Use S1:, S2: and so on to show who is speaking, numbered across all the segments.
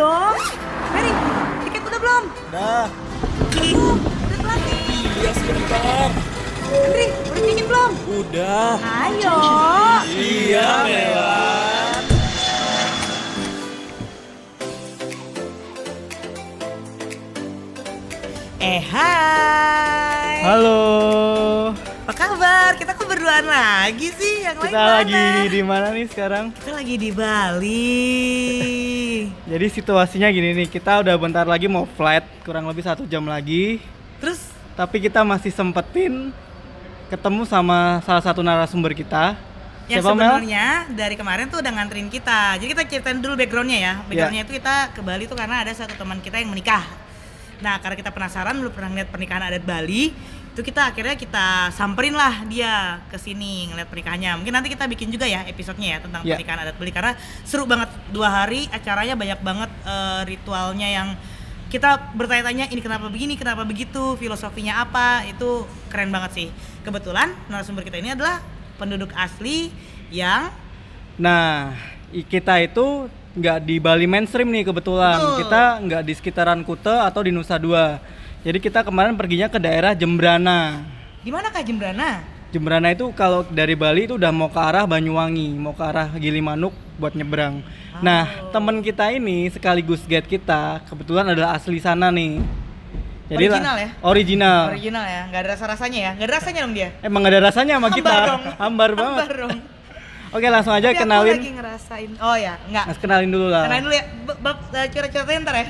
S1: dong. Mary, tiket udah belum?
S2: Dah,
S1: Oh, udah telat nih.
S2: iya sebentar.
S1: Henry, udah tiket belum?
S2: Udah.
S1: Ayo.
S2: Iya, Melan.
S1: Eh, hai. Berduaan lagi sih? Yang lain
S3: Kita
S1: mana?
S3: lagi di mana nih sekarang?
S1: Kita lagi di Bali.
S3: Jadi situasinya gini nih, kita udah bentar lagi mau flight, kurang lebih satu jam lagi.
S1: Terus
S3: Tapi kita masih sempetin ketemu sama salah satu narasumber kita.
S1: yang
S3: Siapa Mel?
S1: sebenarnya dari kemarin tuh udah nganterin kita. Jadi kita ceritain dulu backgroundnya ya. Backgroundnya itu kita ke Bali tuh karena ada satu teman kita yang menikah. Nah karena kita penasaran belum pernah ngeliat pernikahan adat Bali, itu kita akhirnya kita samperin lah dia ke sini ngeliat pernikahannya. Mungkin nanti kita bikin juga ya episodenya ya tentang
S3: Ya.
S1: pernikahan adat Bali karena seru banget dua hari acaranya banyak banget eh, ritualnya yang kita bertanya-tanya ini kenapa begini, kenapa begitu, filosofinya apa, itu keren banget sih. Kebetulan narasumber kita ini adalah penduduk asli yang
S3: Nah, kita itu nggak di Bali mainstream nih kebetulan.
S1: Betul.
S3: Kita nggak di sekitaran Kute atau di Nusa Dua. Jadi kita kemarin perginya ke daerah Jembrana.
S1: di mana Kak Jembrana?
S3: Jembrana itu kalau dari Bali itu udah mau ke arah Banyuwangi, mau ke arah Gilimanuk buat nyebrang. Nah, temen kita ini sekaligus guide kita kebetulan adalah asli sana nih. lah-
S1: Original ya?
S3: Original.
S1: Original ya, nggak ada rasa-rasanya ya? Nggak ada rasanya dong dia?
S3: Emang gak ada rasanya sama kita.
S1: Hambar dong.
S3: Hambar banget.
S1: Dong.
S3: Oke, langsung aja
S1: Tapi aku
S3: kenalin.
S1: lagi ngerasain. Oh ya, nggak.
S3: Mas kenalin dulu lah.
S1: Kenalin dulu ya. Bab uh, curhat-curhatnya ntar ya.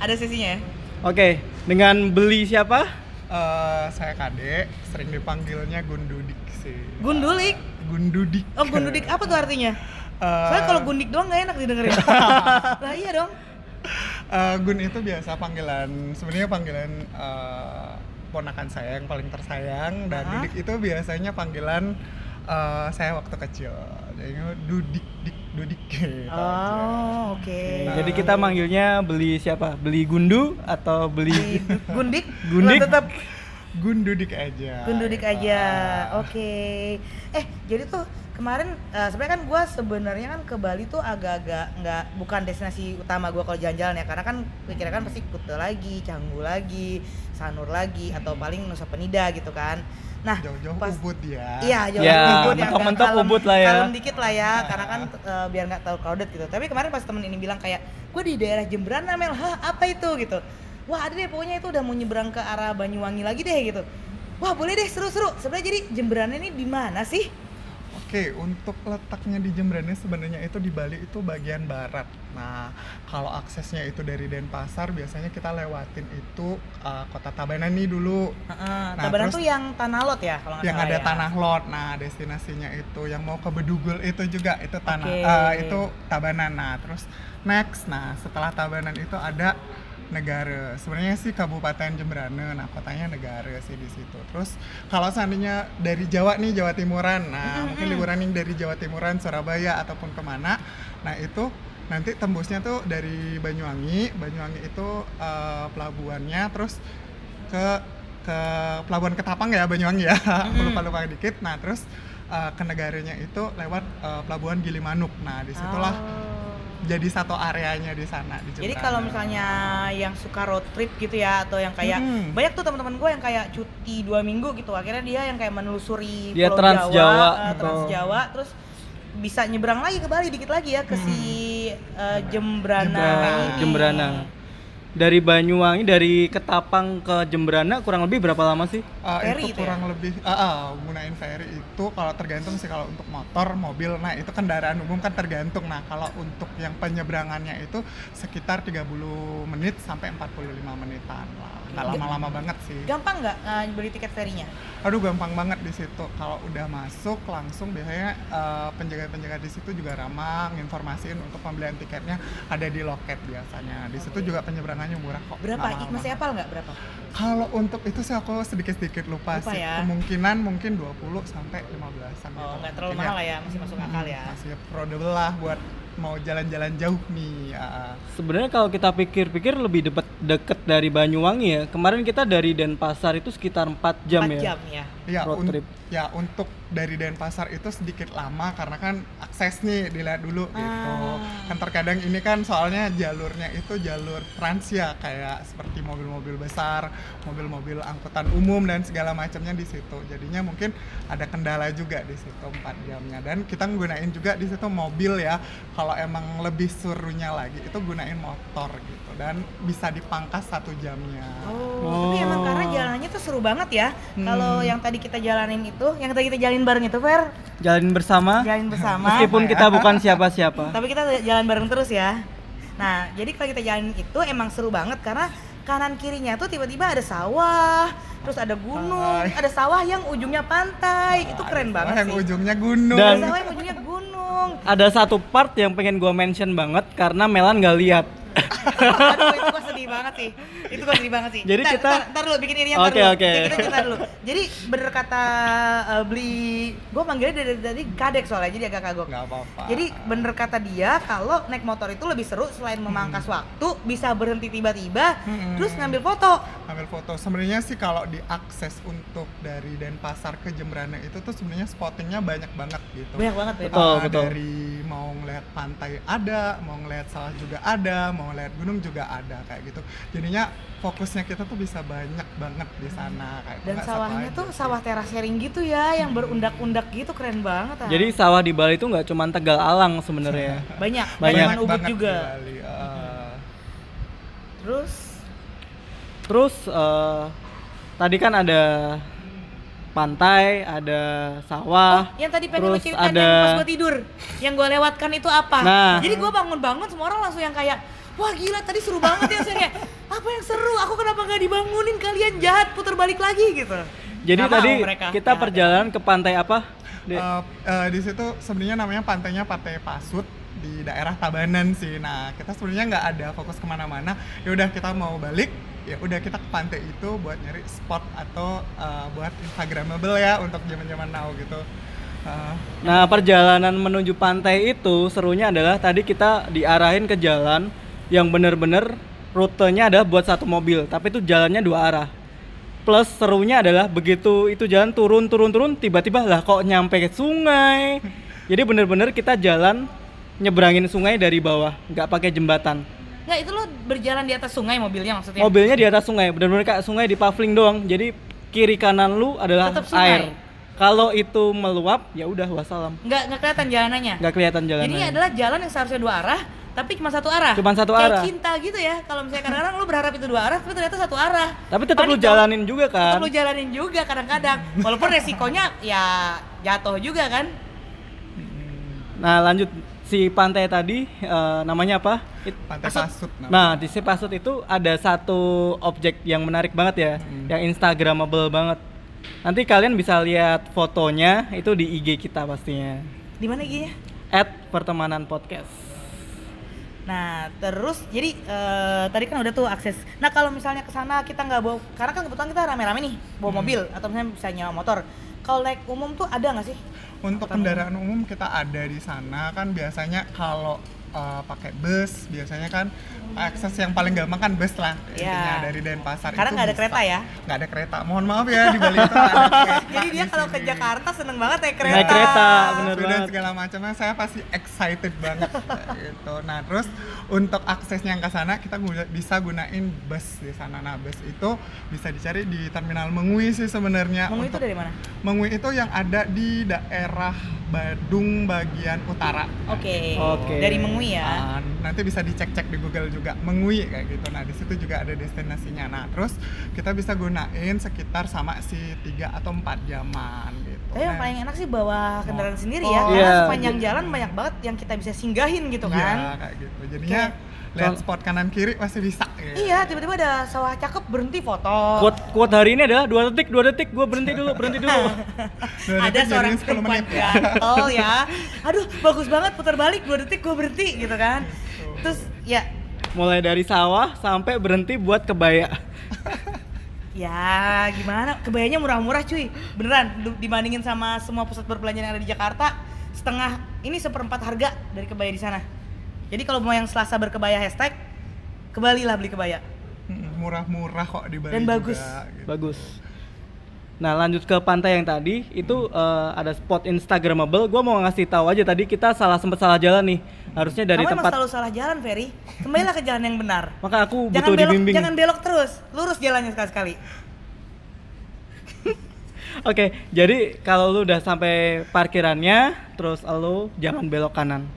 S1: Ada sesinya ya.
S3: Oke, dengan beli siapa?
S2: Eh, saya Kade, sering dipanggilnya Gundudik sih.
S1: Gundulik.
S2: Gundudik.
S1: Oh, gundudik apa tuh artinya?
S2: Eh,
S1: Soalnya kalau gundik doang nggak enak didengerin. lah iya dong.
S2: eh, Gun itu biasa panggilan, sebenarnya panggilan eh, ponakan saya yang paling tersayang dan
S1: Hah?
S2: Dudik itu biasanya panggilan eh, saya waktu kecil. Jadi Dudik, Dik, Dudik.
S1: Oh, oke.
S3: Oke, Jadi kita manggilnya beli siapa? Beli gundu atau beli
S1: gundik.
S3: Gundik?
S1: Tetap
S2: Gundudik aja.
S1: Gundudik aja.
S2: Ah.
S1: Oke. Eh, jadi tuh kemarin eh, sebenarnya kan gua sebenarnya kan ke Bali tuh agak-agak nggak bukan destinasi utama gua kalau jalan-jalan ya karena kan pikiran kan pasti Kuta lagi, Canggu lagi, Sanur lagi atau paling Nusa Penida gitu kan. Nah,
S2: Jauh-jauh
S1: pas-
S2: Ubud ya.
S1: Iya, jauh
S3: Ya,
S1: Ubud yang
S3: mentok-mentok Ubud lah ya.
S1: Kalem dikit lah ya, karena kan eh, biar nggak terlalu crowded gitu. Tapi kemarin pas temen ini bilang kayak, gue di daerah Jembrana Mel, hah apa itu gitu. Wah ada deh pokoknya itu udah mau nyebrang ke arah Banyuwangi lagi deh gitu. Wah boleh deh seru-seru. Sebenarnya jadi Jembrana ini di mana sih?
S2: Oke, untuk letaknya di Jembrana sebenarnya itu di Bali itu bagian barat. Nah, kalau aksesnya itu dari Denpasar, biasanya kita lewatin itu uh, kota Tabanan nih dulu.
S1: Heeh,
S2: Nah,
S1: Tabanan
S2: terus
S1: tuh yang Tanah Lot ya kalau
S2: yang ada
S1: ya.
S2: tanah lot. Nah, destinasinya itu yang mau ke Bedugul itu juga itu tanah
S1: Oke.
S2: eh, itu Tabanan. Nah, terus next, nah setelah Tabanan itu ada negara. Sebenarnya sih Kabupaten Jembrana. Nah, kotanya negara sih di situ. Terus kalau seandainya dari Jawa nih, Jawa Timuran. Nah, mungkin liburan yang dari Jawa Timuran, Surabaya ataupun ke mana. Nah, itu nanti tembusnya tuh dari Banyuwangi. Banyuwangi itu eh, pelabuhannya terus ke ke pelabuhan Ketapang ya Banyuwangi ya. lupa lupa dikit. Nah, terus eh, ke negaranya itu lewat eh, pelabuhan Gilimanuk. Nah, di situlah
S1: Oh.
S2: Jadi satu areanya di sana di
S1: Jadi kalau misalnya yang suka road trip gitu ya atau yang kayak
S2: Mm-mm.
S1: banyak tuh teman-teman gue yang kayak cuti dua minggu gitu akhirnya dia yang kayak menelusuri
S3: Dia
S1: Pulau
S3: Trans Jawa,
S1: eh, Trans
S3: betul.
S1: Jawa terus bisa nyebrang lagi ke Bali dikit lagi ya ke si eh, Jembrana,
S2: Jembrana.
S1: ini.
S3: Jembrana. Dari Banyuwangi dari Ketapang ke Jembrana kurang lebih berapa lama sih?
S2: Uh,
S1: Ferry
S2: itu
S1: itu ya?
S2: kurang lebih ah ah, gunain ferry itu kalau tergantung sih kalau untuk motor mobil nah itu kendaraan umum kan tergantung nah kalau untuk yang penyeberangannya itu sekitar 30 menit sampai 45 menitan lah nggak lama-lama banget sih
S1: Gampang nggak eh, beli tiket ferinya?
S2: aduh gampang banget di situ kalau udah masuk langsung biasanya uh, penjaga-penjaga di situ juga ramah informasiin untuk pembelian tiketnya ada di loket biasanya di situ juga penyeberangannya murah kok
S1: Berapa?
S2: mahal
S1: Masih hapal nggak berapa?
S2: Kalau untuk itu sih aku sedikit-sedikit lupa,
S1: Lupa
S2: sih.
S1: ya?
S2: Kemungkinan mungkin 20 sampai 15-an gitu.
S1: Oh nggak terlalu
S2: Mungkin
S1: mahal ya, masih masuk akal ya.
S2: Masih affordable lah buat mau jalan-jalan jauh nih. ya.
S3: Sebenarnya kalau kita pikir-pikir lebih deket, deket dari Banyuwangi ya. Kemarin kita dari Denpasar itu sekitar 4 jam
S1: 4
S3: ya.
S1: jam ya.
S2: Ya,
S3: road
S2: un-
S3: trip.
S2: ya untuk dari Denpasar itu sedikit lama karena kan akses nih dilihat dulu gitu.
S1: Ah.
S2: Kan terkadang ini kan soalnya jalurnya itu jalur trans ya kayak seperti mobil-mobil besar, mobil-mobil angkutan umum dan segala macamnya di situ. Jadinya mungkin ada kendala juga di situ 4 jamnya dan kita gunain juga di situ mobil ya. Kalau emang lebih serunya lagi itu gunain motor gitu dan bisa dipangkas satu jamnya.
S1: Oh, tapi emang
S3: Oh.
S1: karena jalannya tuh seru banget ya.
S2: Hmm.
S1: Kalau yang tadi kita jalanin itu, yang tadi kita jalanin bareng itu, Fer,
S3: Jalan bersama
S1: jalan bersama.
S3: meskipun kita bukan siapa-siapa.
S1: Tapi kita jalan bareng terus ya. Nah, jadi kalau kita jalan itu emang seru banget karena kanan kirinya tuh tiba-tiba ada sawah, terus ada gunung,
S2: Pantai.
S1: ada sawah yang ujungnya pantai. itu keren banget
S2: yang
S1: sih.
S2: ujungnya gunung.
S1: Ada
S3: Dan-
S1: sawah yang ujungnya gunung.
S3: Ada satu part yang pengen gua mention banget karena Melan nggak lihat.
S1: Aduh, sedih banget sih. Itu gua sedih banget sih.
S3: Jadi
S1: Ntar-
S3: kita-
S1: ntar, ntar dulu bikin ininya ntar
S3: Oke, oke.
S1: Kita cerita dulu. Jadi bener kata uh, beli gua manggilnya dari tadi kadek soalnya jadi agak kagok.
S2: nggak apa-apa.
S1: Jadi bener kata dia kalau naik motor itu lebih seru selain memangkas waktu, bisa berhenti tiba-tiba,
S2: Hmm.
S1: terus ngambil foto.
S2: ambil foto. Sebenarnya sih kalau diakses untuk dari Denpasar ke Jembrana itu tuh sebenarnya spottingnya banyak banget gitu.
S1: Banyak banget ya.
S3: Betul,
S2: Ah,
S3: betul.
S2: Dari mau ngeliat pantai ada, mau ngeliat sawah juga ada, mau ngeliat gunung juga ada kayak gitu. Jadinya fokusnya kita tuh bisa banyak banget di sana kayak
S1: Dan sawahnya
S2: aja
S1: tuh
S2: sih.
S1: sawah terasering gitu ya, yang berundak-undak gitu keren banget. ah.
S3: Jadi sawah di Bali itu nggak cuma Tegal Alang sebenarnya.
S1: banyak,
S3: Banyak.
S1: banyak ubud
S2: banget
S1: juga.
S2: di Bali, ah.
S1: Terus
S3: Terus eh, tadi kan ada pantai, ada sawah.
S1: yang tadi pengen
S3: terus
S1: ceritain
S3: ada
S1: yang pas gue tidur, yang gue lewatkan itu apa?
S3: Nah.
S1: Jadi gue bangun-bangun semua orang langsung yang kayak Wah gila tadi seru banget ya saya kayak apa yang seru aku kenapa nggak dibangunin kalian jahat putar balik lagi gitu.
S3: Jadi tadi kita
S1: jahat.
S3: perjalanan ke pantai apa?
S2: Eh, eh, di situ sebenarnya namanya pantainya Pantai Pasut di daerah Tabanan sih. Nah kita sebenarnya nggak ada fokus ke mana-mana. Ya udah kita mau balik, ya udah kita ke pantai itu buat nyari spot atau eh, buat Instagramable ya untuk zaman-zaman now gitu.
S3: Nah, perjalanan menuju pantai itu serunya adalah tadi kita diarahin ke jalan yang bener-bener rutenya adalah buat satu mobil, tapi itu jalannya dua arah. Plus serunya adalah begitu itu jalan turun turun turun tiba-tiba lah kok nyampe ke sungai. Jadi bener-bener kita jalan nyebrangin sungai dari bawah, nggak pakai jembatan.
S1: Nggak itu lo berjalan di atas sungai mobilnya maksudnya?
S3: Mobilnya di atas sungai, bener-bener kayak sungai di pavling doang. Jadi kiri kanan lu adalah
S1: Tetap sungai?
S3: air. Kalau itu meluap, ya udah wassalam.
S1: Nggak nggak kelihatan jalanannya.
S3: Nggak kelihatan
S1: Jadi
S3: jalannya.
S1: ini adalah jalan yang seharusnya dua arah, tapi cuma satu arah.
S3: Cuman satu
S1: Kayak
S3: arah.
S1: cinta gitu ya. Kalau misalnya kadang-kadang lu berharap itu dua arah, tapi ternyata satu arah.
S3: Tapi tetap lu
S1: Panik dong.
S3: jalanin juga kan.
S1: Tetap lu jalanin juga kadang-kadang. Walaupun resikonya ya jatuh juga kan.
S3: Nah lanjut si pantai tadi eh, namanya apa? It-
S2: pantai
S1: Pasut.
S2: Pasut. namanya.
S3: Nah di si Pasut itu ada satu objek yang menarik banget ya,
S2: Hmm.
S3: yang instagramable banget. Nanti kalian bisa lihat fotonya itu di IG kita pastinya.
S1: Di mana giginya?
S3: At pertemanan podcast.
S1: Nah, terus jadi eh, tadi kan udah tuh akses. Nah, kalau misalnya ke sana kita nggak bawa karena kan kebetulan kita rame-rame nih, bawa
S2: Hmm.
S1: mobil atau misalnya bisa nyewa motor. Kalau naik umum tuh ada nggak sih?
S2: Untuk kendaraan umum kita ada di sana kan biasanya kalau eh, pakai bus biasanya kan akses yang paling gampang kan bus lah intinya
S1: Iya.
S2: dari Denpasar
S1: Karena
S2: itu
S1: nggak ada
S2: bisa.
S1: kereta ya?
S2: nggak ada kereta mohon maaf ya di Bali itu ada kereta
S1: Jadi dia
S2: di
S1: kalau ke. Jakarta seneng banget naik kereta.
S3: Naik kereta, bener
S2: dan
S3: banget.
S2: segala macamnya saya pasti excited banget gitu. Nah terus untuk aksesnya yang ke sana kita guna- bisa gunain bus di sana. Nah bus itu bisa dicari di terminal Mengui sih sebenarnya.
S1: Mengui itu dari mana?
S2: Mengui itu yang ada di daerah Badung bagian utara.
S1: Oke.
S3: Oke.
S1: Dari Mengui ya.
S2: Ah, nanti bisa dicek-cek di Google juga Mengui kayak gitu. Nah di situ juga ada destinasinya. Nah terus kita bisa gunain sekitar sama si 3 atau 4 jaman gitu.
S1: Tapi yang
S2: Nah,
S1: paling enak sih bawa kendaraan
S2: Oh.
S1: sendiri ya.
S2: Oh.
S1: Karena
S3: Iya.
S1: sepanjang jalan banyak banget yang kita bisa singgahin gitu
S2: Iya,
S1: kan.
S2: kayak gitu. Jadinya lihat spot kanan kiri pasti bisa. gitu.
S1: Iya, tiba-tiba ada sawah cakep berhenti foto.
S3: Quote quote hari ini adalah dua detik, dua detik, gue berhenti dulu, berhenti dulu.
S1: Ada seorang
S2: jadiin 10
S1: perempuan
S2: menit ya.
S1: gatel ya. Aduh, bagus banget putar balik dua detik gue berhenti gitu kan. Terus ya
S3: Mulai dari sawah sampai berhenti buat kebaya.
S1: ya gimana? Kebayanya murah-murah cuy. Beneran dibandingin sama semua pusat perbelanjaan yang ada di Jakarta, setengah ini seperempat harga dari kebaya di sana. Jadi kalau mau yang Selasa berkebaya hashtag ke Bali lah beli kebaya.
S2: Murah-murah kok di Bali
S1: Dan
S2: juga,
S1: bagus.
S2: gitu.
S3: Bagus. Nah lanjut ke pantai yang tadi itu eh, ada spot instagramable. Gua mau ngasih tahu aja tadi kita salah sempat salah jalan nih. Harusnya dari
S1: Kamu
S3: tempat.
S1: selalu salah jalan, Ferry. Kembalilah ke jalan yang benar.
S3: Maka aku
S1: Jangan
S3: butuh
S1: belok,
S3: dibimbing.
S1: jangan belok terus. Lurus jalannya sekali-sekali.
S3: Oke, jadi kalau lu udah sampai parkirannya, terus lu jangan belok kanan.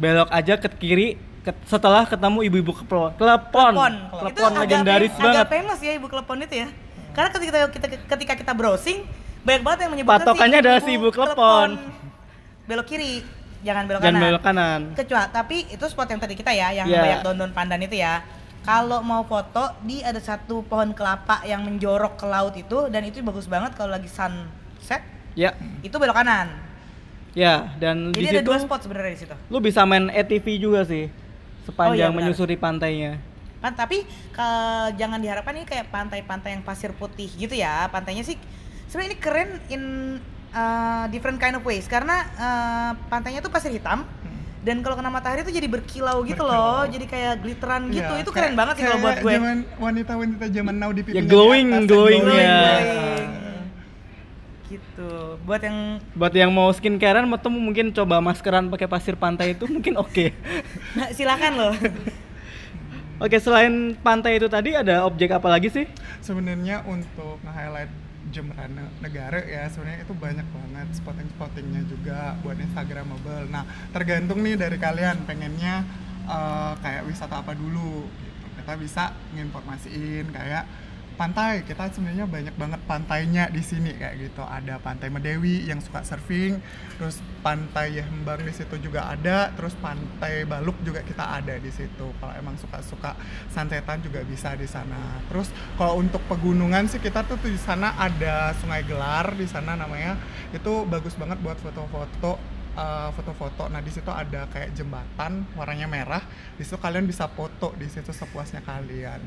S3: Belok aja ke kiri ke- setelah ketemu ibu-ibu. Klepon.
S1: Klepon.
S3: Klepon
S1: agak
S3: legendaris
S1: fam-
S3: banget.
S1: Agak famous ya ibu klepon itu ya. Karena ketika kita ketika kita browsing banyak banget yang menyebutkan
S3: Patokannya adalah si ibu klepon.
S1: Belok kiri, jangan belok
S3: Jangan
S1: kanan.
S3: belok kanan.
S1: Kecuali tapi itu spot yang tadi kita ya, yang
S3: Iya.
S1: banyak daun-daun pandan itu ya. Kalau mau foto di ada satu pohon kelapa yang menjorok ke laut itu dan itu bagus banget kalau lagi sunset.
S3: Ya,
S1: Itu belok kanan.
S3: Ya dan
S1: Jadi
S3: di
S1: ada
S3: situ
S1: dua spot sebenarnya di situ.
S3: lu bisa main ATV juga sih sepanjang
S1: Oh, iya,
S3: menyusuri pantainya.
S1: Kan tapi ke- jangan diharapkan ini kayak pantai-pantai yang pasir putih gitu ya. Pantainya sih sebenarnya ini keren in uh, different kind of ways karena uh, pantainya tuh pasir hitam dan kalau kena matahari tuh jadi berkilau gitu loh, jadi kayak glitteran gitu.
S2: Iya,
S1: itu keren
S2: kayak-
S1: banget sih kalau buat
S2: kayak
S1: gue.
S2: Zaman wanita-wanita zaman now di
S3: Ya, glowing,
S2: atas,
S3: glowing,
S2: glowing,
S3: ya.
S2: glowing.
S1: Gitu. Buat yang
S3: Buat yang mau skincarean atau mungkin coba maskeran pakai pasir pantai itu mungkin oke.
S1: nah, silakan loh.
S3: Oke, selain pantai itu tadi ada objek apa lagi sih?
S2: Sebenarnya untuk nge-highlight Jembrana negara ya sebenarnya itu banyak banget spotting-spottingnya juga buat Instagramable. Nah tergantung nih dari kalian pengennya eh, kayak wisata apa dulu. Gitu. Kita bisa nginformasiin kayak pantai. Kita sebenarnya banyak banget pantainya di sini kayak gitu. Ada pantai Medewi yang suka surfing, terus pantai Hembang di situ juga ada, terus pantai Baluk juga kita ada di situ. Kalau emang suka-suka sunsetan juga bisa di sana. Terus kalau untuk pegunungan sih kita tuh di sana ada Sungai Gelar di sana namanya. Itu bagus banget buat foto-foto uh, foto-foto. Nah, di situ ada kayak jembatan warnanya merah. Di situ kalian bisa foto di situ sepuasnya kalian.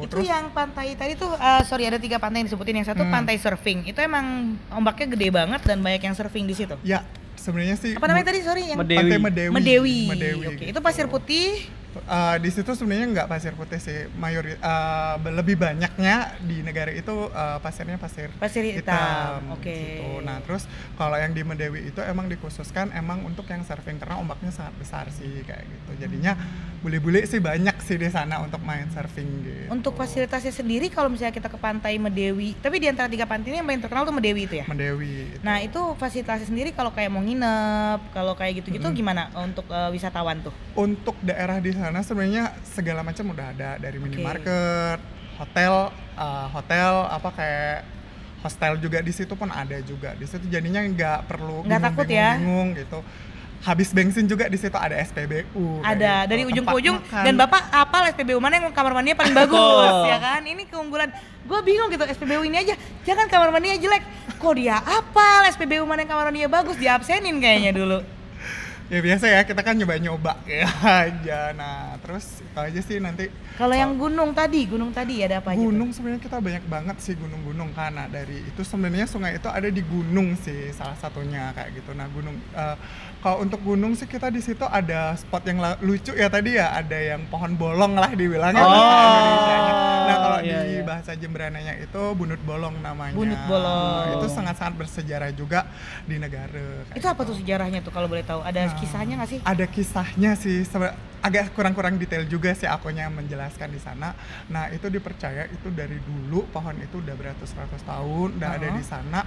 S2: Itu.
S1: itu yang pantai tadi tuh uh, sorry ada tiga pantai yang disebutin yang satu
S2: Hmm.
S1: pantai surfing. Itu emang ombaknya gede banget dan banyak yang surfing di situ.
S2: ya, sebenarnya sih
S1: Apa namanya tadi? Sorry yang
S3: Medewi.
S2: Pantai Medewi.
S1: Medewi.
S2: Medewi,
S1: Oke,
S2: gitu.
S1: itu pasir putih.
S2: Uh, di situ sebenarnya nggak pasir putih sih, mayori uh, lebih banyaknya di negara itu uh, pasirnya pasir
S1: Pasir hitam. Oke.
S2: gitu. Nah terus kalau yang di Medewi itu emang dikhususkan emang untuk yang surfing karena ombaknya sangat besar sih kayak gitu. Jadinya bule-bule sih banyak sih di sana untuk main surfing gitu.
S1: Untuk fasilitasnya sendiri kalau misalnya kita ke pantai Medewi, tapi di antara tiga pantai ini yang paling terkenal tuh Medewi itu ya.
S2: Medewi. itu.
S1: Nah itu fasilitasnya sendiri kalau kayak mau nginep, kalau kayak gitu-gitu
S2: Mm-mm.
S1: gimana untuk uh, wisatawan tuh?
S2: untuk daerah di sana sebenarnya segala macam udah ada dari minimarket, hotel, uh, hotel apa kayak hostel juga di situ pun ada juga di situ jadinya nggak perlu
S1: Nggak takut ya?
S2: bingung gitu habis bensin juga di situ ada SPBU
S1: Ada
S2: gitu.
S1: dari ujung ke ujung
S2: makan.
S1: dan bapak apal SPBU mana yang kamar mandinya paling bagus
S3: Betul.
S1: ya kan? Ini keunggulan. Gue bingung gitu SPBU ini aja, jangan kamar mandinya jelek. Kok dia apal SPBU mana yang kamar mandinya bagus diabsenin kayaknya dulu.
S2: Ya biasa ya kita kan nyoba-nyoba ya aja nah terus itu aja sih nanti
S1: Kalau yang gunung tadi, gunung tadi ada apa
S2: gunung sebenarnya kita banyak banget sih gunung-gunung karena dari itu sebenarnya sungai itu ada di gunung sih salah satunya kayak gitu nah gunung eh, kalau untuk gunung sih kita di situ ada spot yang lucu ya tadi ya ada yang pohon bolong lah dibilangnya
S3: Oh,
S2: nah kalau
S3: iya,
S2: di
S3: iya.
S2: bahasa Jembrananya itu bunut bolong namanya
S1: Bunut bolong.
S2: Nah, itu sangat-sangat bersejarah juga di negara
S1: Itu apa
S2: gitu.
S1: tuh sejarahnya tuh kalau boleh tahu? Ada
S2: Nah,
S1: kisahnya nggak sih?
S2: Ada kisahnya sih, agak kurang-kurang detail juga sih akunya menjelaskan di sana. Nah itu dipercaya itu dari dulu pohon itu udah beratus-ratus tahun, udah ada
S1: Uh-huh.
S2: di sana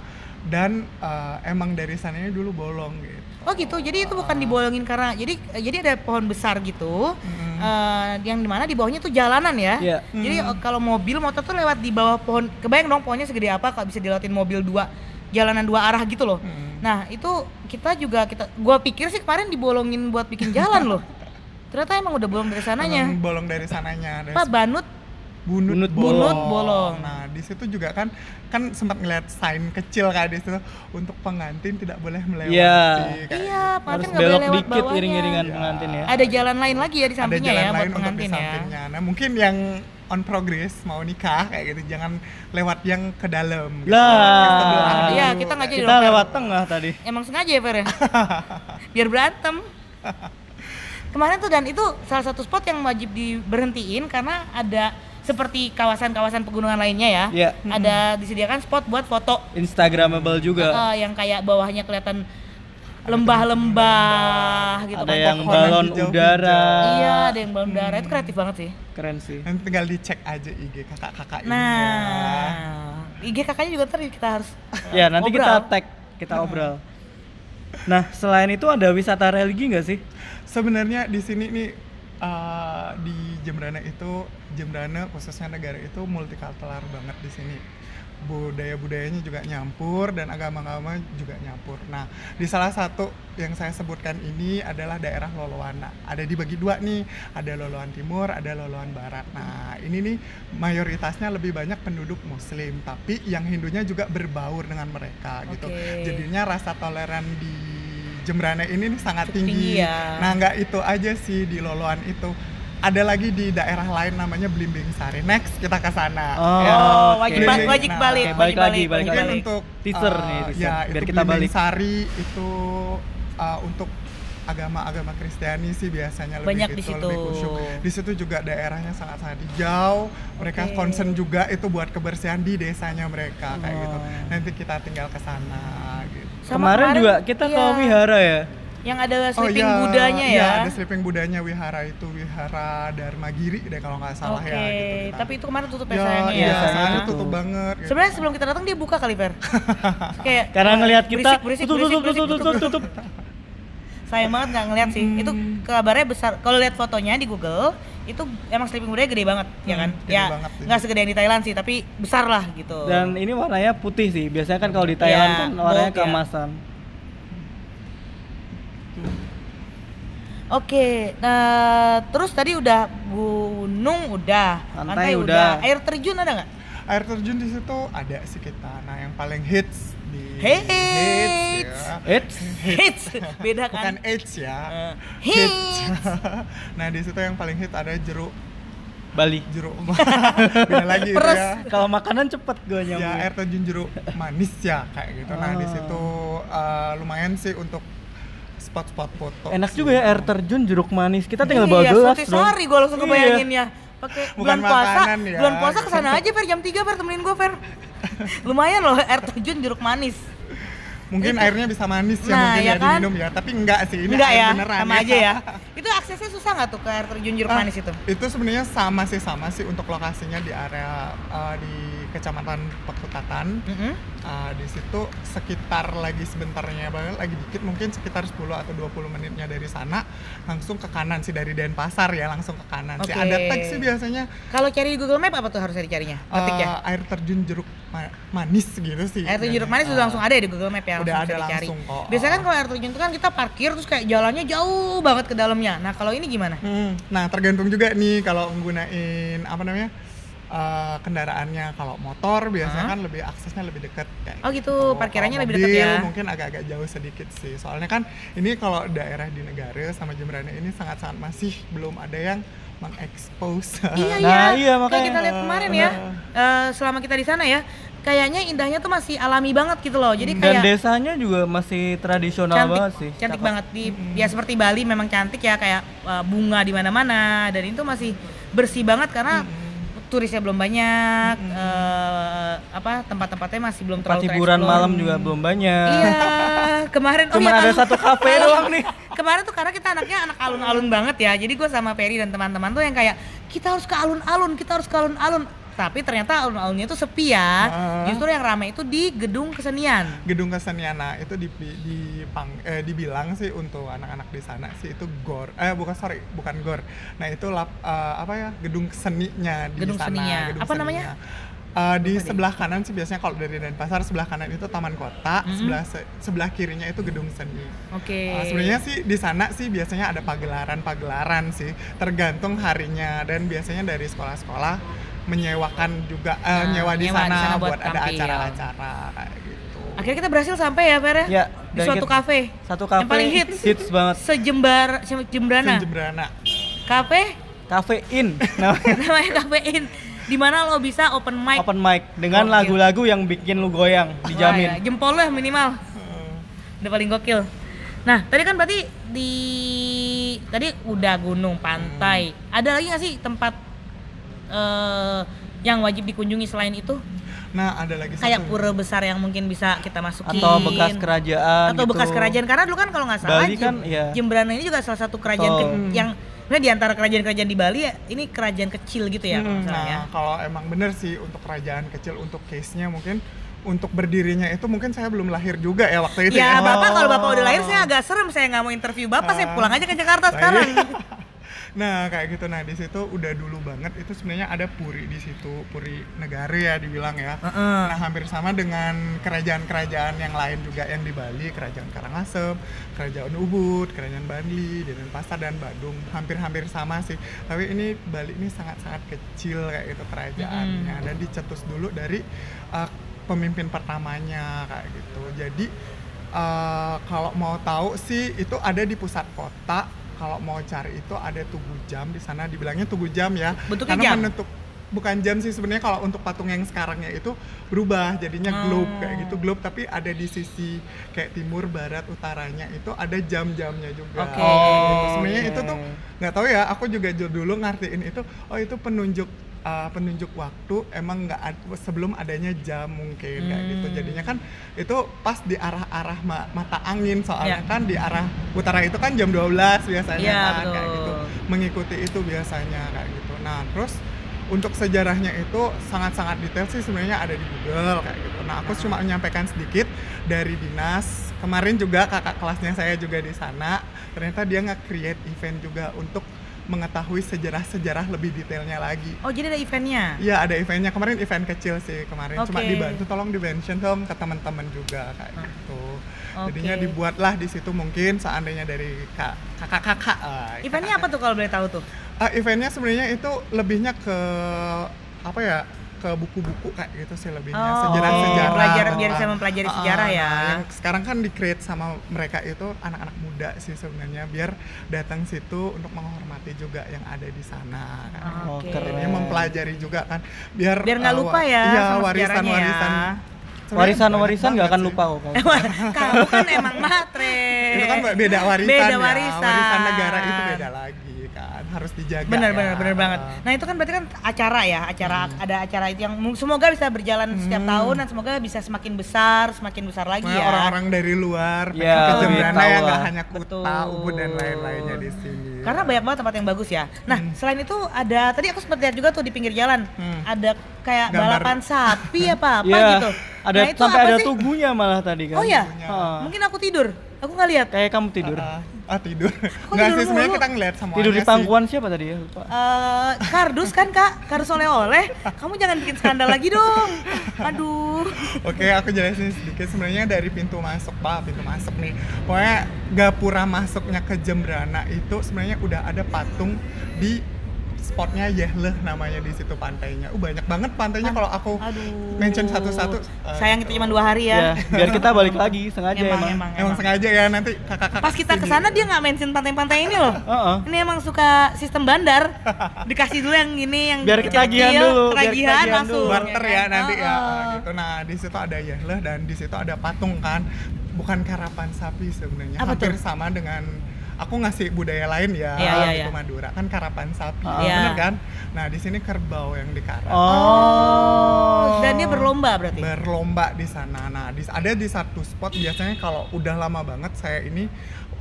S2: dan eh, emang dari sananya dulu bolong gitu.
S1: Oh gitu, jadi itu bukan dibolongin karena jadi jadi ada pohon besar gitu,
S2: Mm.
S1: eh, yang di mana di bawahnya tuh jalanan ya.
S3: Iya.
S1: Jadi
S2: Mm.
S1: eh, kalau mobil motor tuh lewat di bawah pohon, kebayang dong pohonnya segede apa kalau bisa dilewatin mobil dua jalanan dua arah gitu loh.
S2: Mm.
S1: Nah itu kita juga kita, gua pikir sih kemarin dibolongin buat bikin jalan loh. Ternyata emang udah bolong dari sananya.
S2: Emang bolong dari sananya. Dari
S1: Apa banut?
S2: bunut,
S3: Bunut
S2: bolong.
S1: Bunut bolong.
S2: Nah di situ juga kan kan sempat ngeliat sign kecil kayak di situ untuk pengantin tidak boleh melewati.
S3: Iya.
S1: Iya,
S3: Harus
S1: pengantin nggak boleh
S3: belok
S1: lewat
S3: dikit iring-iringan
S2: Iya.
S3: pengantin ya.
S1: Ada jalan lain lagi ya di
S2: ada
S1: sampingnya
S2: jalan
S1: ya buat
S2: lain untuk di
S1: pengantin ya.
S2: sampingnya. Nah mungkin yang on progress mau nikah kayak gitu jangan lewat yang ke dalam. gitu.
S3: Lah.
S1: Iya, kita nggak jadi
S3: Kita
S1: dong,
S3: lewat tengah tadi.
S1: Emang sengaja ya Fer ya? Biar berantem. Kemarin tuh dan itu salah satu spot yang wajib diberhentiin karena ada seperti kawasan-kawasan pegunungan lainnya ya.
S3: Iya.
S1: Ada disediakan spot buat foto
S3: Instagramable juga.
S1: eh, yang kayak bawahnya kelihatan lembah-lembah gitu
S3: ada
S1: kan,
S3: yang balon
S2: hijau-hijau.
S3: udara.
S1: Iya, ada yang balon udara itu kreatif banget sih.
S3: Keren sih.
S2: Nanti tinggal dicek aja IG kakak-kakak ini ya.
S1: Nah, IG kakaknya juga ntar kita harus
S3: Ya, nanti
S1: obrol.
S3: kita tag, kita obrol. Nah, selain itu ada wisata religi nggak sih?
S2: Sebenarnya di sini nih uh, di Jembrana itu Jembrana khususnya negara itu multikultural banget di sini. Budaya-budayanya juga nyampur dan agama-agama juga nyampur. Nah, di salah satu yang saya sebutkan ini adalah daerah Loloana. Ada dibagi dua nih, ada Loloan Timur, ada Loloan Barat. Nah, ini nih mayoritasnya lebih banyak penduduk Muslim, tapi yang Hindunya juga berbaur dengan mereka gitu.
S1: Oke.
S2: Jadinya rasa toleran di Jembrana ini nih sangat
S1: Cukup tinggi
S2: tinggi.
S1: ya.
S2: Nah, nggak itu aja sih di Loloan itu. Ada lagi di daerah lain namanya Blimbing Sari. Next kita ke sana.
S3: Oh,
S2: Ya.
S1: Wajib,
S2: Blimbing-
S1: wajib
S2: nah,
S1: balik,
S3: oke,
S1: wajib
S3: balik lagi,
S1: balik,
S3: balik
S1: wajib
S2: Mungkin
S3: lagi.
S2: untuk
S3: Teaser
S2: uh,
S3: nih, teaser,
S2: ya,
S3: biar
S2: itu
S3: kita
S2: Blimbing
S3: balik.
S2: Sari itu uh, untuk agama-agama Kristiani sih biasanya lebih
S1: Banyak
S2: gitu,
S1: di situ.
S2: lebih khusyuk. Di situ juga daerahnya sangat-sangat hijau. Mereka
S1: Oke.
S2: concern juga itu buat kebersihan di desanya mereka kayak gitu.
S3: Oh.
S2: Nanti kita tinggal ke sana gitu.
S1: Sama
S3: kemarin,
S1: kemarin,
S3: juga kita ke
S1: iya.
S3: wihara ya.
S1: Yang ada sleeping
S2: iya,
S1: budanya
S2: iya,
S1: ya.
S2: ada sleeping budanya wihara itu wihara Dharma Giri deh kalau nggak salah
S1: Oke,
S2: ya gitu. kita.
S1: tapi itu kemarin tutup ya,
S2: ya,
S1: sayangnya
S2: iya,
S1: ya.
S3: sayangnya tutup.
S2: tutup banget. gitu.
S1: Sebenarnya sebelum kita datang dia buka kali Fer. Kayak
S3: Karena ngelihat kita
S1: berisik, berisik,
S3: tutup,
S1: berisik,
S3: tutup,
S1: berisik,
S3: tutup, tutup, tutup.
S1: Sayang banget nggak ngeliat sih. Itu kabarnya besar. Kalau lihat fotonya di Google, itu emang sleeping budaya gede banget, ya kan?
S2: Hmm, gede
S1: ya
S2: banget sih.
S1: nggak segede yang di Thailand sih, tapi besar lah gitu.
S3: Dan ini warnanya putih sih. Biasanya kan kalau di Thailand
S1: Iya,
S3: kan warnanya
S1: gold ya. Oke, nah terus tadi udah gunung udah,
S3: Pantai
S1: udah.
S3: udah.
S1: air terjun ada nggak?
S2: Air terjun di situ ada sih kita. Nah, yang paling hits di
S1: Hits.
S2: ya.
S3: Eits,
S1: Hits, beda
S2: Bukan
S1: kan?
S2: H ya.
S1: Eh,
S2: hits.
S1: hits.
S2: nah, di situ yang paling hit ada jeruk
S3: Bali.
S2: jeruk beda lagi
S1: Peres.
S2: ya.
S3: Kalau makanan cepet gue nyambung.
S2: Ya, air terjun jeruk manis ya kayak gitu. Nah, di
S3: Oh.
S2: situ uh, lumayan sih untuk spot-spot foto.
S3: Enak juga ya air terjun jeruk manis. Kita tinggal bawa
S1: iya,
S3: gelas
S1: Sari gue langsung
S3: Iya.
S1: kebayangin ya. Pakai
S2: Bukan
S1: bulan puasa,
S2: ya,
S1: bulan puasa
S2: gitu.
S1: ke sana aja Fer jam 3 Fer temenin gue Fer. Lumayan loh air terjun jeruk manis.
S2: Mungkin airnya bisa manis ya
S1: Nah,
S2: mungkin
S1: ya
S2: ya,
S1: kan?
S2: diminum ya, tapi enggak sih ini
S1: Enggak
S2: air
S1: ya,
S2: beneran
S1: sama aja ya. Itu aksesnya susah nggak tuh ke air terjun jeruk
S2: Ah,
S1: manis itu?
S2: Itu sebenarnya sama sih sama sih untuk lokasinya di area uh, di Kecamatan Pekutatan.
S1: Mm-mm.
S2: Uh, di situ sekitar lagi sebentarnya banget lagi dikit mungkin sekitar 10 atau 20 menitnya dari sana langsung ke kanan sih dari Denpasar ya langsung ke kanan sih
S1: Oke.
S2: ada tag sih biasanya
S1: Kalau cari di Google Map apa tuh harusnya dicarinya? Ketik ya.
S2: uh, air terjun jeruk ma- manis gitu sih
S1: Air terjun jeruk manis
S2: Uh,
S1: udah langsung ada ya di Google Map ya,
S2: udah ada
S1: dicari.
S2: langsung kok.
S1: Biasanya kan kalau air terjun itu kan kita parkir terus kayak jalannya jauh banget ke dalamnya. Nah kalau ini gimana?
S2: Hmm, Nah, tergantung juga nih kalau menggunain apa namanya eh, kendaraannya. Kalau motor biasanya
S1: Hah?
S2: kan lebih aksesnya lebih dekat kayak.
S1: Oh gitu, parkirannya
S2: Kalau
S1: lebih dekat ya.
S2: Mungkin agak-agak jauh sedikit sih. Soalnya kan ini kalau daerah di negara sama Jemberana ini sangat-sangat masih belum ada yang mengekspos.
S1: iya
S3: Nah,
S1: iya,
S3: iya,
S1: kayak
S3: makanya.
S1: kita lihat kemarin ya, eh, selama kita di sana ya, kayaknya indahnya tuh masih alami banget gitu loh. Jadi
S3: Dan
S1: kayak
S3: desanya juga masih tradisional
S1: cantik,
S3: banget sih.
S1: cantik
S3: Cakep.
S1: banget di ya seperti Bali memang cantik ya kayak eh, bunga di mana-mana dan itu masih bersih banget karena turisnya belum banyak, eh, apa tempat-tempatnya masih belum
S3: Tempat
S1: terlalu
S3: hiburan malam juga belum banyak.
S1: Iya, kemarin oh
S3: Cuman
S1: iya,
S3: ada satu kafe doang nih.
S1: Kemarin tuh karena kita anaknya anak alun-alun banget ya. Jadi gue sama Ferry dan teman-teman tuh yang kayak kita harus ke alun-alun, kita harus ke alun-alun. Tapi ternyata alun-alunnya tuh sepi ya.
S2: Ah.
S1: Justru yang ramai itu di gedung kesenian.
S2: Gedung kesenian nah, itu di, di pang, eh, dibilang sih untuk anak-anak di sana sih itu gor eh bukan sorry bukan gor nah itu lap, eh, apa ya gedung seninya di
S1: Gedung
S2: sana
S1: seninya.
S2: gedung
S1: Apa namanya?
S2: Eh, di sebelah kanan sih biasanya kalau dari Denpasar sebelah kanan itu taman kota
S1: Mhm.
S2: sebelah se- sebelah kirinya itu gedung seni
S1: Oke.
S2: Eh, sebenarnya sih di sana sih biasanya ada pagelaran-pagelaran sih tergantung harinya dan biasanya dari sekolah-sekolah menyewakan juga eh,
S1: Nah,
S2: nyewa di
S1: nyewa di
S2: sana,
S1: sana buat
S2: buat, ada acara-acara gitu
S1: Akhirnya kita berhasil sampai ya Fer
S3: Ya,
S1: Di
S3: dan
S1: suatu kafe.
S3: Satu kafe
S1: Yang paling hits.
S3: hits banget.
S1: Sejembar Jembrana.
S2: Jembrana
S1: Kafe
S3: Cafe In namanya.
S1: namanya Cafe In. Di mana lo bisa open mic.
S3: Open mic dengan lagu-lagu yang bikin lu goyang,
S1: Wah,
S3: dijamin.
S1: ya, jempol lo ya minimal. Udah paling gokil. Nah, tadi kan berarti di tadi udah gunung, pantai. Ada lagi nggak sih tempat eh, yang wajib dikunjungi selain itu?
S2: Nah, ada lagi
S1: Kayak
S2: satu.
S1: pura besar yang mungkin bisa kita masukin
S3: atau bekas kerajaan
S1: atau
S3: gitu.
S1: bekas kerajaan karena dulu kan kalau nggak salah
S3: Bali
S1: Jem-
S3: kan, iya.
S1: Jemberana ini juga salah satu kerajaan
S3: Betul.
S1: ke- yang sebenarnya di antara kerajaan-kerajaan di Bali ya ini kerajaan kecil gitu ya
S2: Hmm,
S1: salah
S2: nah,
S1: ya.
S2: kalau emang bener sih untuk kerajaan kecil untuk case-nya mungkin untuk berdirinya itu mungkin saya belum lahir juga ya waktu itu
S1: Ya,
S2: ya.
S1: Bapak kalau Bapak udah
S3: Oh.
S1: lahir saya agak serem saya nggak mau interview Bapak, saya
S2: Ah,
S1: pulang aja ke Jakarta
S2: Nah,
S1: sekarang.
S2: nah kayak gitu. Nah di situ udah dulu banget itu sebenarnya ada puri di situ puri negara ya dibilang ya.
S1: Heeh.
S2: nah hampir sama dengan kerajaan-kerajaan yang lain juga yang di Bali kerajaan Karangasem kerajaan Ubud kerajaan Bali Denpasar dan Bandung hampir-hampir sama sih. Tapi ini Bali ini sangat-sangat kecil kayak gitu kerajaannya. Dan dicetus dulu dari uh, pemimpin pertamanya kayak gitu. Jadi uh, kalau mau tahu sih itu ada di pusat kota kalau mau cari itu ada Tugu Jam di sana dibilangnya Tugu Jam ya
S1: Bentuknya
S2: karena
S1: jam?
S2: menentuk bukan jam sih sebenarnya kalau untuk patung yang sekarangnya itu berubah jadinya globe kayak
S1: Oh.
S2: gitu globe tapi ada di sisi kayak timur barat utaranya itu ada jam-jamnya juga
S1: Oke.
S2: Gitu. sebenarnya
S3: Oke.
S2: itu tuh nggak tahu ya aku juga ju- dulu ngertiin itu oh itu penunjuk uh, penunjuk waktu emang nggak ad- sebelum adanya jam mungkin kayak gitu
S1: Hmm.
S2: jadinya kan itu pas di arah-arah ma- mata angin soalnya
S1: Ya.
S2: kan di arah utara itu kan jam 12 biasanya
S1: Iya,
S2: kan kayak gitu mengikuti itu biasanya kayak gitu nah terus untuk sejarahnya itu sangat-sangat detail sih sebenarnya ada di Google kayak gitu. Nah aku cuma menyampaikan sedikit dari dinas. Kemarin juga kakak kelasnya saya juga di sana. Ternyata dia nge-create event juga untuk mengetahui sejarah-sejarah lebih detailnya lagi.
S1: Oh, jadi ada eventnya.
S2: Iya ada eventnya kemarin event kecil sih kemarin cuma
S1: Oke.
S2: dibantu tolong di mention dong ke teman-teman juga kayak
S1: Ah.
S2: gitu.
S1: Oke.
S2: Jadinya dibuatlah di situ mungkin seandainya dari kak- kakak-kakak. ah,
S1: Eventnya apa tuh kalau boleh tahu tuh?
S2: Ah, eventnya sebenarnya itu lebihnya ke apa ya ke buku-buku kayak gitu sih lebihnya
S1: Oh,
S2: sejarah-sejarah
S1: pelajaran biar bisa mempelajari
S2: Ah,
S1: sejarah ya.
S2: nah, yang sekarang kan di create sama mereka itu anak-anak muda sih sebenarnya biar datang situ untuk menghormati juga yang ada di sana kan.
S3: Oh,
S1: Oke.
S3: keren.
S2: Jadinya mempelajari juga kan biar
S1: Biar nggak
S2: uh,
S1: lupa ya
S2: iya
S1: sama
S2: warisan-warisan
S1: ya.
S2: Sebenarnya
S3: Warisan-warisan nggak akan lupa kok.
S1: Kamu kan emang matre.
S2: itu kan beda warisan
S1: Beda
S2: ya.
S1: warisan.
S2: warisan negara itu beda lagi harus dijaga
S1: Benar
S2: ya.
S1: benar benar banget. Nah, itu kan berarti kan acara ya, acara ada acara itu yang semoga bisa berjalan setiap
S2: Hmm.
S1: tahun dan semoga bisa semakin besar, semakin besar lagi
S2: Makanya
S1: ya.
S2: orang-orang dari luar
S3: Ya,
S2: pengen ke
S3: lebih
S2: Jembrana
S3: tahu
S2: ya nggak hanya Kuta,
S1: Betul.
S2: Ubud dan lain-lainnya di sini.
S1: Karena banyak banget tempat yang bagus ya. Nah, selain itu ada tadi aku sempat lihat juga tuh di pinggir jalan.
S2: Hmm.
S1: Ada kayak
S2: Gambar.
S1: balapan sapi apa apa
S3: Iya,
S1: gitu.
S3: ada
S1: nah, itu
S3: sampai
S1: apa
S3: ada
S1: sih?
S3: tubuhnya malah tadi kan.
S1: Oh ya?
S3: Ha.
S1: Mungkin aku tidur. Aku nggak lihat.
S3: Kayak kamu tidur.
S2: Ah, ah, tidur. Nggak
S1: tidur
S2: sih sebenarnya kita ngeliat semuanya
S3: Tidur di
S2: sih.
S3: pangkuan siapa tadi ya? Lupa.
S1: Eh, kardus kan kak, kardus oleh-oleh. Kamu jangan bikin skandal lagi dong. Aduh.
S2: Oke, aku jelasin sedikit. Sebenarnya dari pintu masuk, Pak, pintu masuk nih. Pokoknya gapura masuknya ke Jembrana itu sebenarnya udah ada patung di spotnya Yehleh namanya di situ pantainya. Uh, banyak banget pantainya kalau aku
S1: Aduh.
S2: mention satu-satu. eh,
S1: Sayang itu cuma dua hari
S3: Ya,
S1: ya.
S3: biar kita balik lagi sengaja
S1: Emang,
S3: emang.
S1: emang,
S2: Emang sengaja ya nanti kakak-kakak
S1: Pas kita ke sana dia nggak mention pantai-pantai ini loh.
S3: Heeh.
S1: Ini emang suka sistem bandar. Dikasih dulu yang ini yang
S3: Biar
S1: kecil-kecil,
S3: ketagihan dulu, biar
S1: ketagihan langsung.
S3: dulu.
S2: barter ya
S1: kan?
S2: nanti ya
S1: Heeh.
S2: gitu. Nah di situ ada Yehleh dan di situ ada patung kan, bukan karapan sapi sebenarnya. Hampir
S1: tuh?
S2: sama dengan aku ngasih budaya lain ya,
S1: Iya, iya,
S2: gitu
S1: iya.
S2: Madura kan karapan sapi,
S3: Ah.
S1: Iya.
S2: bener kan? Nah di sini kerbau yang dikarap.
S3: Oh.
S1: Dan dia berlomba berarti.
S2: berlomba di sana. Nah, di, ada di satu spot biasanya kalau udah lama banget saya ini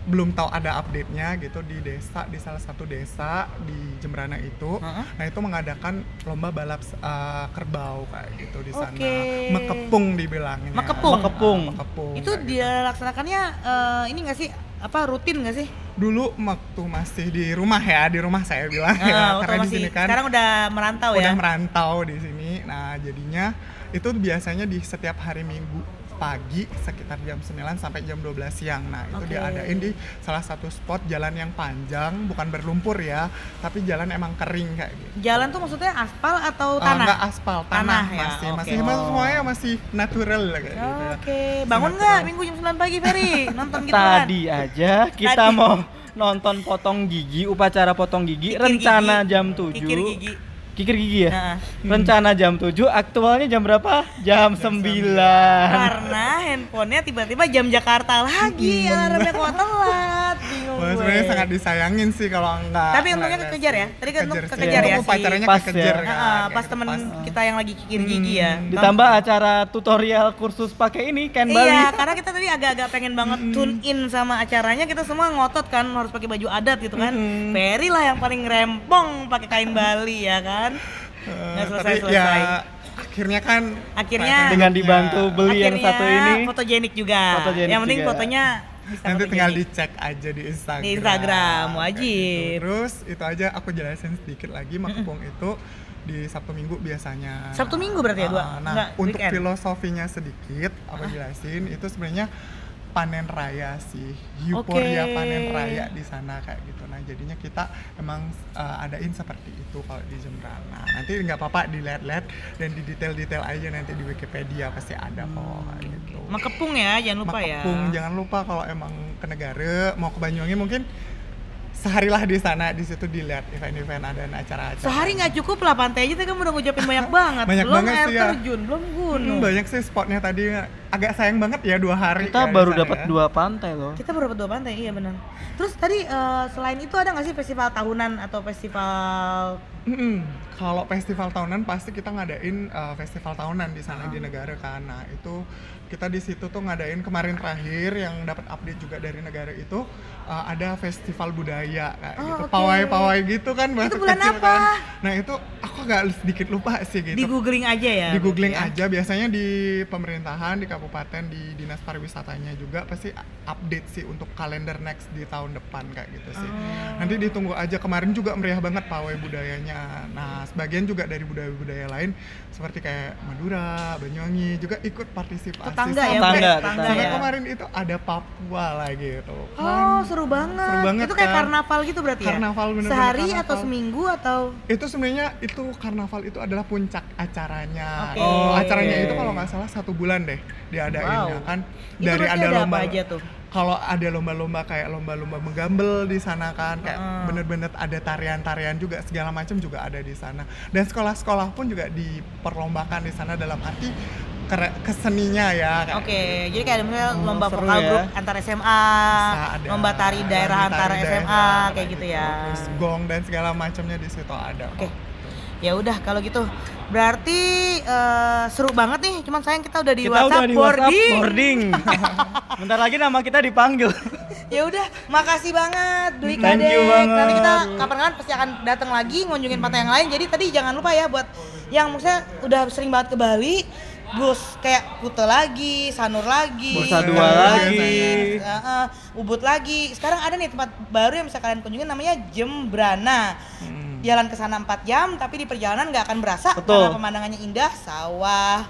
S2: belum tahu ada update-nya gitu di desa di salah satu desa di Jembrana itu.
S1: Heeh.
S2: Nah, itu mengadakan lomba balap uh, kerbau kayak gitu di sana.
S1: Oke.
S2: Mekepung dibilangnya.
S1: Mekepung.
S3: Mekepung.
S2: Ah, mekepung.
S1: itu
S2: kayak gitu.
S1: dia laksanakannya eh, ini nggak sih apa rutin nggak sih?
S2: Dulu waktu masih di rumah ya, di rumah saya bilang
S1: Ah,
S2: ya.
S1: waktu
S2: Karena di sini kan
S1: sekarang udah merantau
S2: udah
S1: ya.
S2: merantau di sini. Nah, jadinya itu biasanya di setiap hari Minggu pagi sekitar jam 9 sampai jam 12 siang. Nah, itu
S1: Oke.
S2: diadain di salah satu spot jalan yang panjang, bukan berlumpur ya, tapi jalan emang kering kayak gitu.
S1: Jalan tuh maksudnya aspal atau
S2: Eh,
S1: tanah?
S2: enggak aspal, tanah,
S1: Tanah ya,
S2: masih,
S1: oke.
S2: masih masih semuanya masih natural lah kayak gitu.
S1: Oke, bangun nggak minggu jam 9 pagi Ferry nonton gitu kan?
S3: Tadi aja kita
S1: Tadi.
S3: mau nonton potong gigi, upacara potong gigi,
S1: Kikir
S3: rencana
S1: gigi.
S3: jam 7.
S1: Kikir gigi.
S3: Kikir gigi ya?
S1: Heeh.
S3: Rencana jam 7, aktualnya jam berapa? Jam, 9.
S1: Karena handphonenya tiba-tiba jam Jakarta lagi, alarmnya kok telat,
S2: Wah, sebenarnya sangat disayangin sih kalau enggak.
S1: Tapi untungnya
S2: enggak
S1: kekejar ya? Tadi kan untung
S2: Kekejar
S1: kekejar ya
S2: Untung pacarannya
S3: Pas
S2: kekejar
S3: ya.
S2: kan. Kayak
S1: pas
S2: gitu,
S1: temen
S2: pas.
S1: kita yang lagi kikir gigi ya.
S3: Ditambah acara tutorial kursus pakai ini Ken Bali.
S1: Iya, karena kita tadi agak-agak pengen banget tune in sama acaranya, kita semua ngotot kan harus pakai baju adat gitu kan. Ferry lah yang paling rempong pakai kain Bali ya kan.
S2: Eh,
S1: Nggak
S2: tapi
S1: selesai-selesai.
S2: ya akhirnya kan
S1: Akhirnya-
S3: Dengan dibantu beli yang
S1: Akhirnya
S3: satu ini.
S1: fotogenik juga.
S3: Fotogenik
S1: yang penting
S3: juga.
S1: fotonya bisa
S2: nanti tinggal dicek aja di Instagram.
S1: Di Instagram,
S2: Kayak
S1: wajib.
S2: gitu. Terus itu aja aku jelasin sedikit lagi makepung itu di Sabtu Minggu biasanya.
S1: Sabtu Minggu berarti ya, dua?
S2: Ah, Nah, untuk
S1: weekend?
S2: filosofinya sedikit aku jelasin itu sebenarnya panen raya sih. Euforia
S1: Oke.
S2: panen raya di sana kayak gitu. Nah, jadinya kita emang uh, adain seperti itu kalau di Jembrana. Nanti nggak apa-apa dilihat-lihat dan di detail-detail aja nanti di Wikipedia pasti ada kok
S1: Hmm,
S2: kayak gitu.
S1: Makepung ya, jangan lupa ya.
S2: Makepung, jangan lupa kalau emang ke negara mau ke Banyuwangi mungkin seharilah di sana di situ dilihat event-event ada acara-acara.
S1: Sehari nggak cukup lah pantai aja tadi kamu udah ngucapin banyak banget.
S2: Banyak
S1: belum
S2: banget
S1: air
S2: sih ya.
S1: terjun, belum
S2: Hmm,
S1: gunung.
S2: banyak sih spotnya tadi agak sayang banget ya dua hari.
S3: Kita
S2: ya
S3: baru dapat
S2: ya.
S3: dua pantai loh.
S1: Kita baru dapat dua pantai, iya benar. Terus tadi eh, selain itu ada nggak sih festival tahunan atau festival
S2: Mm-mm. Kalau festival tahunan pasti kita ngadain uh, festival tahunan di sana
S1: Ah.
S2: di negara kan. Nah itu kita di situ tuh ngadain kemarin terakhir yang dapat update juga dari negara itu uh, ada festival budaya kayak
S1: Oh,
S2: gitu,
S1: oke.
S2: pawai-pawai gitu kan. bahasa
S1: bulan
S2: kecil
S1: apa?
S2: Kan. Nah itu aku agak sedikit lupa sih gitu.
S1: di googling aja ya?
S2: di googling
S1: ya?
S2: aja biasanya di pemerintahan di kabupaten di dinas pariwisatanya juga pasti update sih untuk kalender next di tahun depan kayak gitu sih
S1: Oh.
S2: nanti ditunggu aja kemarin juga meriah banget pawai budayanya nah sebagian juga dari budaya-budaya lain seperti kayak Madura Banyuwangi juga ikut partisipasi
S1: Tetangga ya,
S3: Tetangga,
S1: tetangga
S2: sampai
S1: ya.
S2: kemarin itu ada Papua lagi gitu
S1: Oh, seru banget.
S2: Seru banget,
S1: itu kayak
S2: kan?
S1: karnaval gitu berarti ya?
S2: Karnaval, bener-bener
S1: Sehari
S2: karnaval.
S1: atau seminggu atau
S2: itu sebenarnya itu karnaval itu adalah puncak acaranya.
S1: Oke.
S2: Oh, acaranya
S3: Oke.
S2: itu kalau nggak salah satu bulan deh diadainnya
S1: Wow.
S2: kan.
S1: Itu
S2: Dari
S1: berarti
S2: ada
S1: ada apa
S2: lomba
S1: aja tuh?
S2: Kalau ada lomba-lomba kayak lomba-lomba menggambel di sana kan, kayak
S1: Heeh.
S2: bener-bener ada tarian-tarian juga segala macam juga ada di sana. Dan sekolah-sekolah pun juga diperlombakan di sana dalam arti keseninya ya.
S1: Oke, jadi kayak misalnya
S3: Oh,
S1: lomba vokal
S3: ya.
S1: grup antar SMA,
S2: ada
S1: lomba tari daerah antar
S2: daerah,
S1: SMA kayak gitu ya.
S2: Terus gong dan segala macamnya di situ ada.
S1: Oke.
S2: kok.
S1: Ya udah kalau gitu. Berarti eh, seru banget nih. Cuman sayang kita udah di
S3: kita
S1: WhatsApp
S3: udah di
S1: boarding.
S3: WhatsApp boarding. Bentar lagi nama kita dipanggil.
S1: ya udah, makasih banget Dwi
S3: Thank
S1: Kadek.
S3: banget.
S1: Nanti kita kapan-kapan pasti akan datang lagi ngunjungin pantai yang lain. Jadi tadi jangan lupa ya buat yang maksudnya udah sering banget ke Bali, Gus kayak Kute lagi, Sanur lagi,
S3: Bursa dua lagi.
S1: Heeh, Ubud lagi. Sekarang ada nih tempat baru yang bisa kalian kunjungin namanya Jembrana.
S2: Hmm.
S1: Jalan ke sana 4 jam tapi di perjalanan nggak akan berasa
S3: Betul.
S1: karena pemandangannya indah, sawah,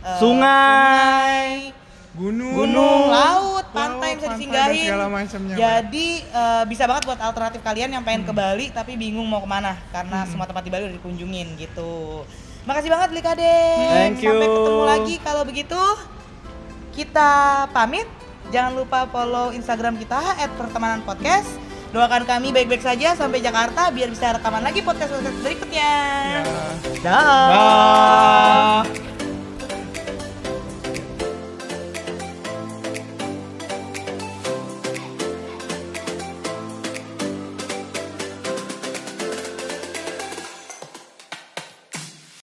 S1: eh,
S3: Sungai.
S2: Gunung,
S1: gunung, laut,
S2: Laut,
S1: pantai yang bisa disinggahin.
S2: macamnya,
S1: Jadi eh, bisa banget buat alternatif kalian yang pengen ke Bali tapi bingung mau ke mana karena semua tempat di Bali udah dikunjungin gitu. Makasih banget Lika.
S3: Thank you.
S1: Sampai ketemu lagi kalau begitu kita pamit. Jangan lupa follow Instagram kita @pertemanan podcast. Doakan kami baik-baik saja sampai Jakarta biar bisa rekaman lagi podcast-podcast berikutnya.
S2: Ya.
S1: Dah.
S3: Dah.